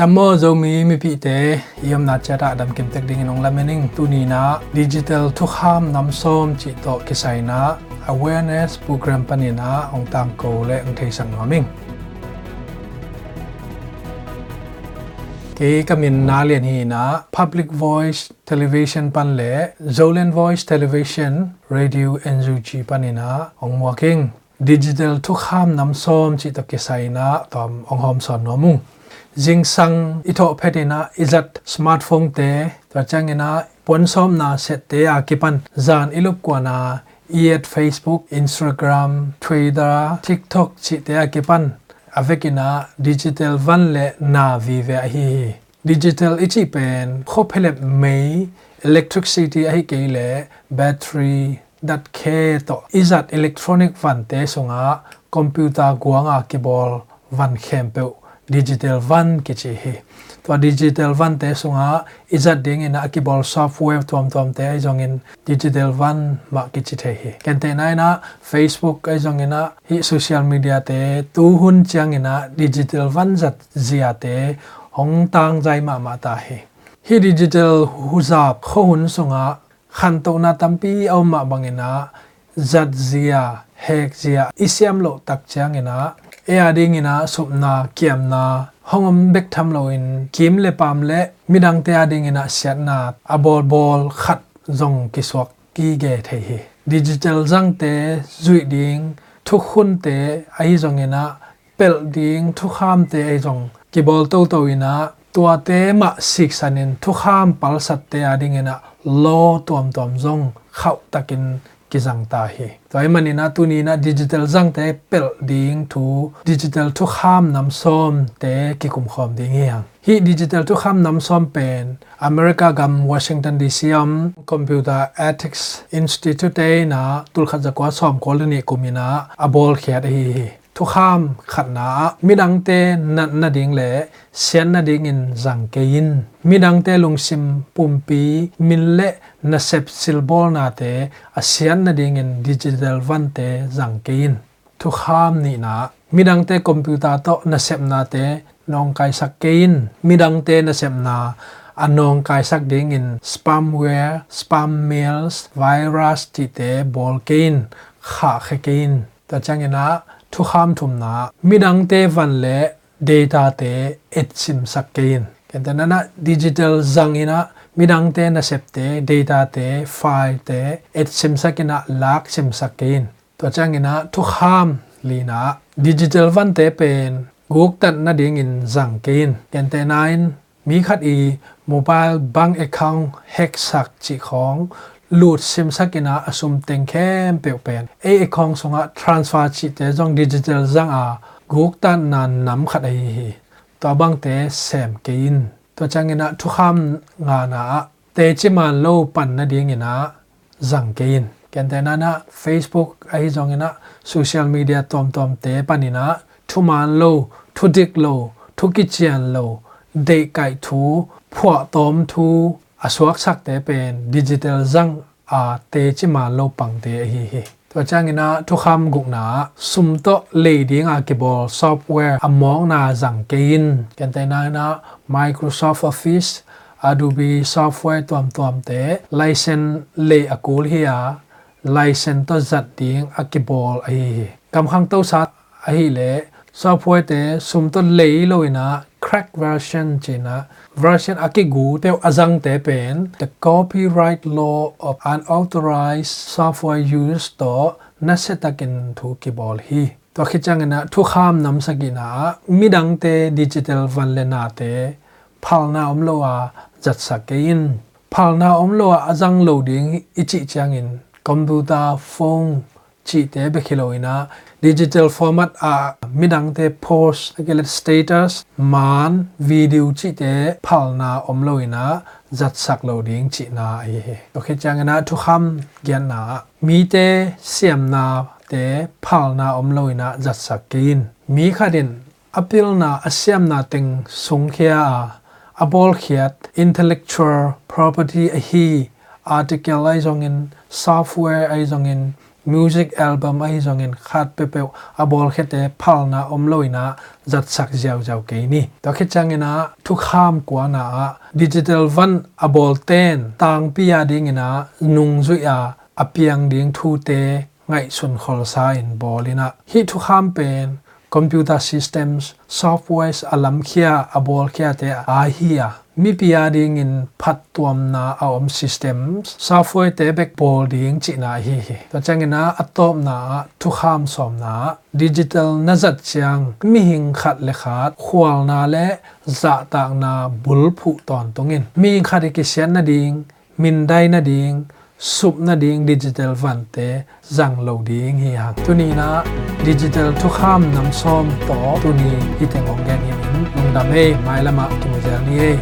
tammo zomi mi pi te yom na chara dam kim tek ding nong lamening tu ni na. Digital thu kham nam som chi to kisai na. Awareness program panina ong tang ko le ong thei sang noming ke kamin na lian hi na. Public voice television pan le zolen voice television. Radio nug panina ong walking digital thu kham nam som chi to kisai na tom ong hom son nomung jing sang ito na, izat smartphone te to changena pon som na set te a kipan zan ilup kwa na iet facebook instagram twitter tiktok chi te a kipan avekina digital van le na vi ve hi digital ichi pen kho phele mei electricity a hi ke le battery dat khe to. Izat electronic van te songa, computer guanga kibol van khempe, digital van kichi hi. To digital van te sunga izat ding in akibol software tom tom te jong in digital van ma kichi the hi. Ken te nai na, facebook ai jong ina, hi social media te, tu hun chang ina digital van zat zia te, hong tang jai ma ma ta hi. Hi digital huzap khon hun sunga khan to na tampi au ma bangina zat zia, hek zia, isiam lo tak chang ina e ading ina supna kiam na, hongom bek tham lo in, kim le pam le, midang te ading ina, siat na abol bol khat zong kiswak, ki ge the hi. Digital zang te, zui ding, thu khun te ai zong ina, pel ding, thu kham te ai zong, ki bol to to ina tua te ma sik sanin thu kham pal sat te ading ina lo tuam tuam zong khau takin ki zang ta hi toy mani na tu ni na digital zang te pel ding thu digital thu kham nam som te ki kum khom ding yang hi digital thu kham nam som pen america gam washington dc am computer ethics institute te na tul khat zakwa som koloni kumina abol khiat hi thu kham khat na midang te na na ding le sian na ding in zang ke in midang te lung sim pumpi min le na sep silbol na te asian na ding in digital van te zang ke in thu kham ni na midang te computer to na sep na te nong kai sak ke in midang te na sep na anong kai sak ding in spamware spam mails virus ti te bol ke in kha khe ke in ta changena ทุกคำ ทุมนามีดังเตวันเละ ทุกคำทุมนามีดังเตเอ็ดซิมสักเกนกันแต่นั้นนะดิจิทัลจังอินะมีดังเตนะเสพเต data เตไฟล์เตเอ็ดซิมสักินะลักซิมสักเกนตัวจังอินะทุกคำลีนะดิจิทัลวันเตเป็นกูกตัดนะดิ่งอินจังเกนกันแต่นั้นมีขัดอีโมบายบังเอคาวแฮกสักจีของ lut sim sakina asum tengkhem pe pen. E ekhong songa transfer chi te jong digital zang a guk tan na nam khat ai hi. To bang te sem ke in. To changina thu kham nga na te chi man lo pan na ding ina zang ke in. Ken te na na facebook ai jong ina social media tom tom te panina thu man lo, thu dik lo, thu ki chian lo de kai thu phwa tom thu aswak sak te pen digital zang a te chi ma lo pang te hi hi. To changina thu kham guk na sum to le ding a ke bol software among na zang ke in ken te na na microsoft office, adobe software tuam tuam te license le akul hi a license to zat ding a ke bol a hi kam khang to sa a hi le software te sum to le lo ina crack version china version akigu te azang te pen the copyright law of unauthorized software use to na setakin thu ki bol hi to khichang na thu kham nam mi midang te digital van le na te phalna omlo a jat sakein phalna omlo a azang loading ichi changin computer phone chi te be khiloina digital format a midang te post again status, man, video chi te phalna omloina zat sak loading chi na ai he. To khe changana thu kham gyan na. Mi te siam na te phalna omloina zat sakin mi khadin apil na, asiam na teng sung khia a bol khiat, intellectual property a hi. Article ai zong in, software ai zong in music album ai zong in khat pe pe abol khete phal na om loina zat sak jaw jaw ke ni to khe changena thu kham kwa na digital van abol ten tang pia ding ina nung zu ya apiang ding thu te ngai sun khol sa in bolina hi thu kham pen computer systems softwares alam khia abol khia te a hiya mi pia ding in phat tuam na aom systems software te bek bol ding chi na hi hi to changena atom na thu kham som na digital na zat chang mi hing khat le khat khwal na le za ta na bul phu ton tongin mi khat ki sian na ding min dai na ding sup na ding digital van te zang lo ding hi hang tu ni na digital thu kham nam som to tu ni hi teng ong gen hin lung da me mai lama tu zel ni e